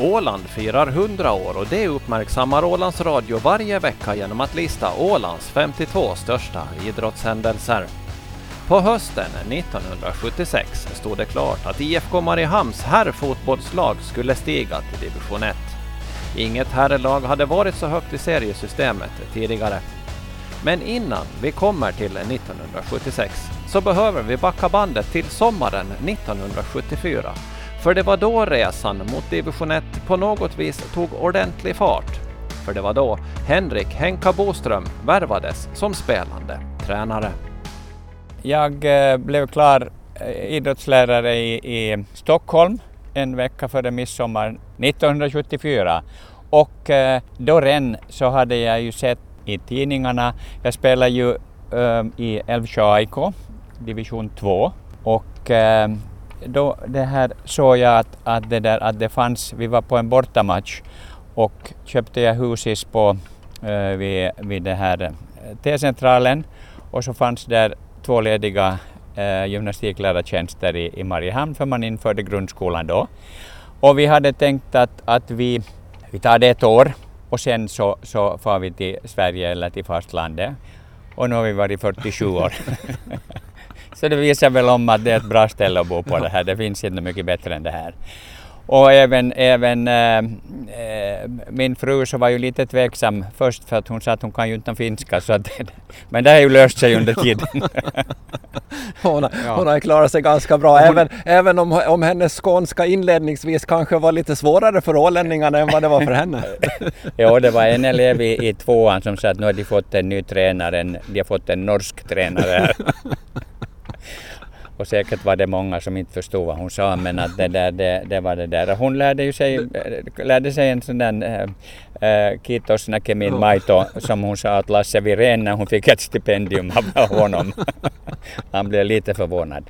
Åland firar 100 år och det uppmärksammar Ålands Radio varje vecka genom att lista Ålands 52 största idrottshändelser. På hösten 1976 stod det klart att IFK Mariehamns herrfotbollslag skulle stiga till division 1. Inget herrlag hade varit så högt i seriesystemet tidigare. Men innan vi kommer till 1976 så behöver vi backa bandet till sommaren 1974 för det var då resan mot division 1 på något vis tog ordentlig fart. För det var då Henrik Henka Boström värvades som spelande tränare. Jag eh, blev klar eh, idrottslärare i, i Stockholm en vecka före midsommar 1974 och eh, då redan så hade jag ju sett i tidningarna, jag spelade ju i Älvsjö AIK, division 2 och då det här såg jag att, att, det där, att det fanns, vi var på en bortamatch och köpte jag husis på eh, vid, vid det här eh, T-centralen och så fanns där två lediga eh, gymnastiklärartjänster i, i Mariehamn för man införde grundskolan då. Och vi hade tänkt att, att vi, vi tar det ett år och sen så, så far vi till Sverige eller till fastlandet. Och nu har vi varit 47 år. Så det visar väl om att det är ett bra ställe att bo på det här. Det finns inte mycket bättre än det här. Och även, även äh, min fru så var ju lite tveksam först för att hon sa att hon kan ju inte finska. Så att, men det har ju löst sig under tiden. hon, har, ja. hon har klarat sig ganska bra, hon, även, även om, om hennes skånska inledningsvis kanske var lite svårare för ålänningarna än vad det var för henne. ja, det var en elev i, i tvåan som sa att nu har de fått en ny tränare, de har fått en norsk tränare här. Och säkert var det många som inte förstod vad hon sa men att det, där, det, det var det där. Hon lärde, ju sig, lärde sig en sån där äh, Kiitos näkemin maito som hon sa att Lasse Virén när hon fick ett stipendium av honom. Han blev lite förvånad.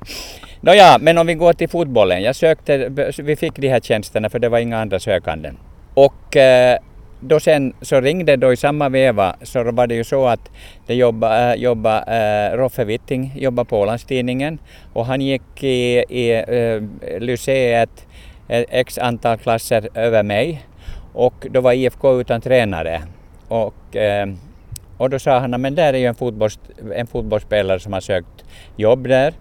Nåja, men om vi går till fotbollen. Jag sökte, vi fick de här tjänsterna för det var inga andra sökande. Och äh, då sen så ringde då i samma veva så var det ju så att det jobbade, äh, jobba, äh, Roffe Witting jobbade på Ålandstidningen och han gick i, i äh, lyceet x antal klasser över mig och då var IFK utan tränare. Och, äh, och då sa han men där är ju en, fotbolls, en fotbollsspelare som har sökt jobb där.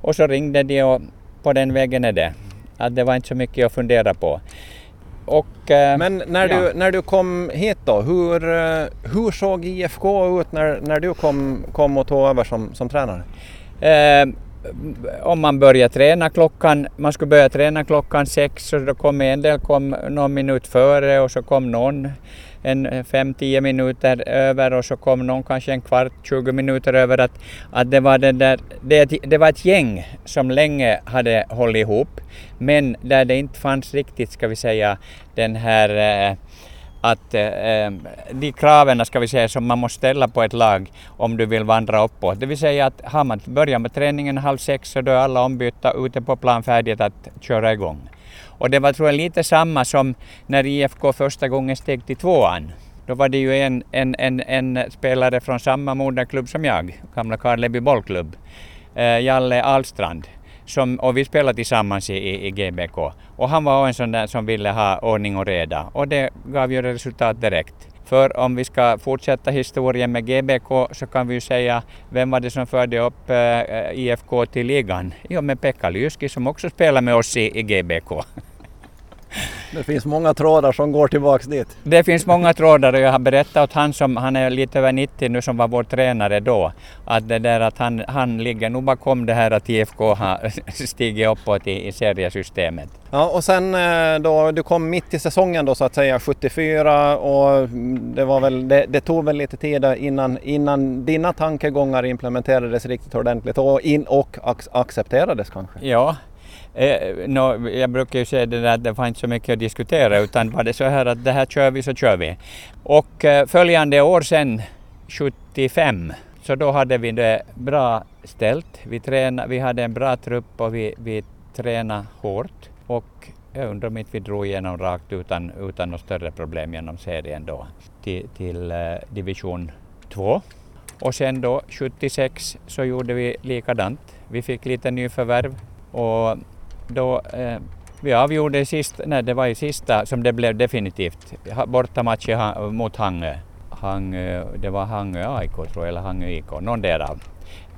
Och så ringde de och på den vägen är det. Att det var inte så mycket att fundera på. Och, eh, Men när, ja. du, när du kom hit då, hur, eh, hur såg IFK ut när, när du kom, kom och tog över som, som tränare? Eh, om man börjar träna klockan, man skulle börja träna klockan sex och då kom en del kom någon minut före och så kom någon en eh, fem, tio minuter över och så kom någon kanske en kvart, 20 minuter över att, att det, var det, där, det, det var ett gäng som länge hade hållit ihop men där det inte fanns riktigt, ska vi säga, den här eh, att eh, eh, de kraven ska vi säga som man måste ställa på ett lag om du vill vandra uppåt. Det vill säga att har man börjat med träningen halv sex så då är alla ombytta ute på plan färdigt att köra igång. Och det var tror jag lite samma som när IFK första gången steg till tvåan. Då var det ju en, en, en, en spelare från samma moderklubb som jag, gamla Karleby bollklubb, eh, Jalle Alstrand. Som, och vi spelade tillsammans i, i, i, GBK. Och han var en sån där som ville ha ordning och reda. Och det gav ju resultat direkt. För om vi ska fortsätta historien med GBK så kan vi ju säga, vem var det som förde upp eh, eh, IFK till ligan? Jo, men Pekka Lyski som också spelade med oss i, i GBK. Det finns många trådar som går tillbaks dit. Det finns många trådar och jag har berättat åt han som, han är lite över 90 nu, som var vår tränare då, att det där att han, han ligger nog bakom det här att IFK har stigit uppåt i, i seriesystemet. Ja och sen eh, då, du kom mitt i säsongen då så att säga, 74 och det var väl, det, det tog väl lite tid innan, innan dina tankegångar implementerades riktigt ordentligt och, in, och accepterades kanske? Ja, Eh, no, jag brukar ju säga det där att det var inte så mycket att diskutera utan var det så här att det här kör vi så kör vi. Och eh, följande år sen, 75, så då hade vi det bra ställt. Vi, tränade, vi hade en bra trupp och vi, vi tränade hårt. Och jag undrar om inte vi drog igenom rakt utan, utan något större problem genom serien då till, till eh, division 2. Och sen då 76 så gjorde vi likadant. Vi fick lite nyförvärv och då eh, Vi avgjorde sist, nej, det var i sista som det blev definitivt. Bortamatchen mot Hangö. Hangö. Det var Hangö AIK tror jag, eller Hangö IK, någon därav.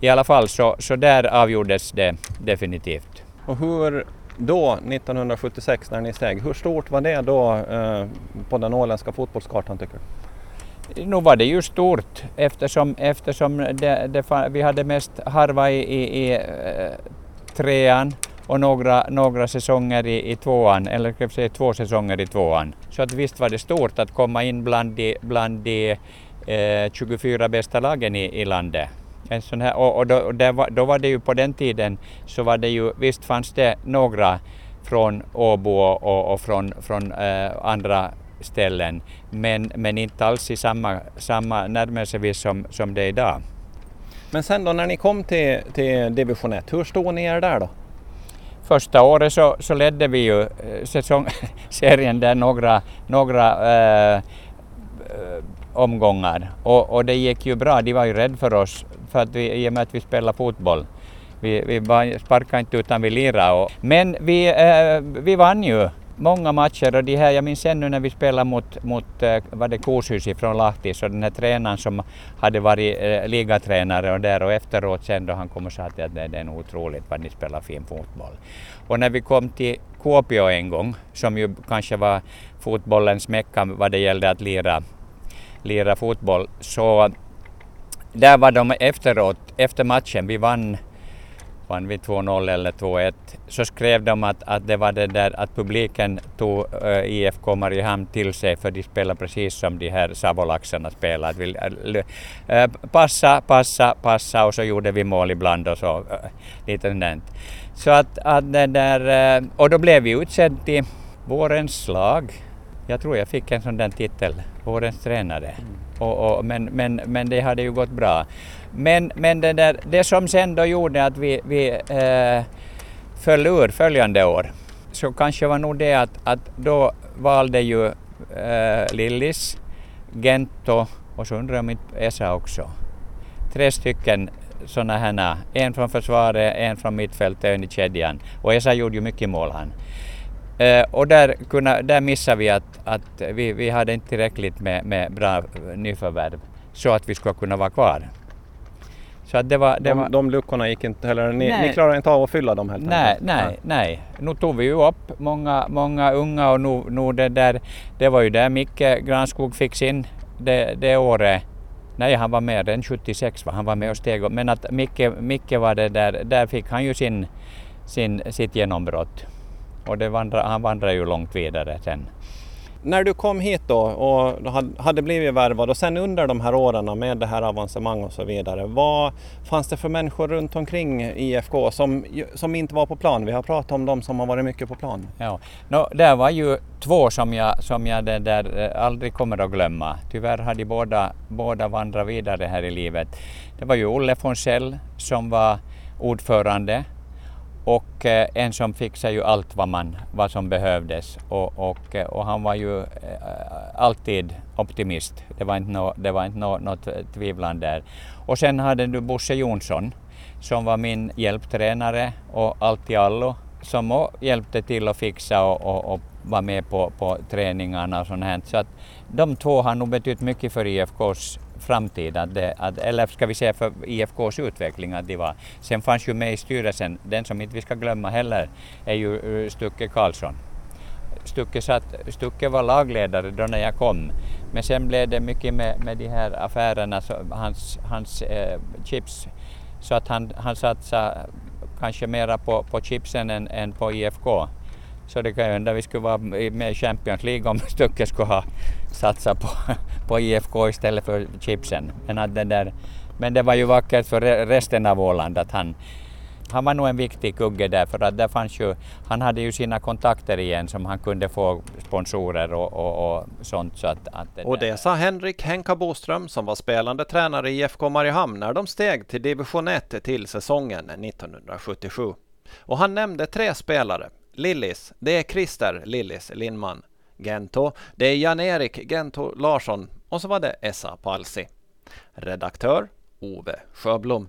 I alla fall så, så där avgjordes det definitivt. Och hur då 1976 när ni steg, hur stort var det då eh, på den åländska fotbollskartan tycker du? Nu var det ju stort eftersom, eftersom det, det, vi hade mest harva i, i, i eh, trean och några, några säsonger i, i tvåan, eller ska jag säga två säsonger i tvåan. Så att visst var det stort att komma in bland de, bland de eh, 24 bästa lagen i, i landet. En sån här, och, och, då, och var, då var det ju på den tiden så var det ju, visst fanns det några från Åbo och, och från, från eh, andra ställen, men, men inte alls i samma, samma närmelsevis som, som det är idag. Men sen då när ni kom till, till division 1, hur stod ni er där då? Första året så, så ledde vi ju eh, säsong, serien där några, några eh, eh, omgångar och, och det gick ju bra. De var ju rädda för oss för att vi, i och med att vi spelade fotboll. Vi, vi sparkade inte utan vi lirade. men vi, eh, vi vann ju många matcher och de här, jag minns ännu när vi spelade mot, mot eh, var det Koshus från Lahti, så den här tränaren som hade varit eh, ligatränare och där och efteråt sen då han kom och sa att det, det är nog otroligt vad ni spelar fin fotboll. Och när vi kom till Kuopio en gång, som ju kanske var fotbollens mecka vad det gällde att lira, lira fotboll, så där var de efteråt, efter matchen, vi vann vann vi 2-0 eller 2-1, så skrev de att, att det var det där att publiken tog äh, IFK Mariehamn till sig för de spelar precis som de här savolaxarna spelar. Vi, äh, passa, passa, passa och så gjorde vi mål ibland och så. Äh, lite sådant. Så att, att det där, och då blev vi utsedd till vårens slag. Jag tror jag fick en sån där titel, vårens tränare. Mm. Och, och, men, men, men det hade ju gått bra. Men, men det, där, det som sen då gjorde att vi, vi eh, föll ur följande år, så kanske var nog det att, att då valde ju eh, Lillis, Gento och så undrar jag om inte Esa också. Tre stycken sådana här, en från försvaret, en från mittfältet en i kedjan. Och Esa gjorde ju mycket mål han. Eh, och där, kunna, där missade vi att, att vi, vi hade inte tillräckligt med, med bra nyförvärv så att vi skulle kunna vara kvar. Så att det var, det de, var... de luckorna gick inte heller, ni, ni klarade inte av att fylla dem helt nej, enkelt? Nej, nej. Nu tog vi ju upp många, många unga och nu, nu det där, det var ju där Micke Granskog fick sin det, det året. Nej, han var med den 76, va? han var med och steg Men att Micke, Micke var det där, där fick han ju sin, sin, sitt genombrott. Och det vandra, han vandrade ju långt vidare sen. När du kom hit då och hade blivit värvad och sen under de här åren med det här avancemang och så vidare, vad fanns det för människor runt omkring IFK som, som inte var på plan? Vi har pratat om de som har varit mycket på plan. Ja, no, det var ju två som jag, som jag det där eh, aldrig kommer att glömma. Tyvärr har de båda, båda vandrat vidare här i livet. Det var ju Olle Fonsell som var ordförande och eh, en som fixade ju allt vad, man, vad som behövdes och, och, eh, och han var ju eh, alltid optimist. Det var inte, no, det var inte no, något eh, tvivlan där. Och sen hade du Bosse Jonsson som var min hjälptränare och allt i allo som hjälpte till att fixa och, och, och var med på, på träningarna och sånt här. Så att de två har nog betytt mycket för IFKs framtid, att det, att, eller ska vi säga för IFKs utveckling att de var. Sen fanns ju med i styrelsen, den som inte vi ska glömma heller, är ju eh, Stucke Karlsson. Stucke, satt, Stucke var lagledare då när jag kom, men sen blev det mycket med, med de här affärerna, så hans, hans eh, chips, så att han, han satsade kanske mera på, på chipsen än, än på IFK. Så det kan ju hända vi skulle vara med i Champions League om Stucke skulle ha satsat på, på IFK istället för chipsen. Men, att den där, men det var ju vackert för resten av Åland att han, han var nog en viktig kugge där för att där fanns ju, han hade ju sina kontakter igen som han kunde få sponsorer och, och, och sånt. Så att, att det och det sa Henrik Henka Boström som var spelande tränare i IFK Mariehamn när de steg till division 1 till säsongen 1977. Och han nämnde tre spelare Lillis, det är Christer Lillis Lindman. Gento, det är Jan-Erik Gento Larsson och så var det Essa Palsi. Redaktör Ove Sjöblom.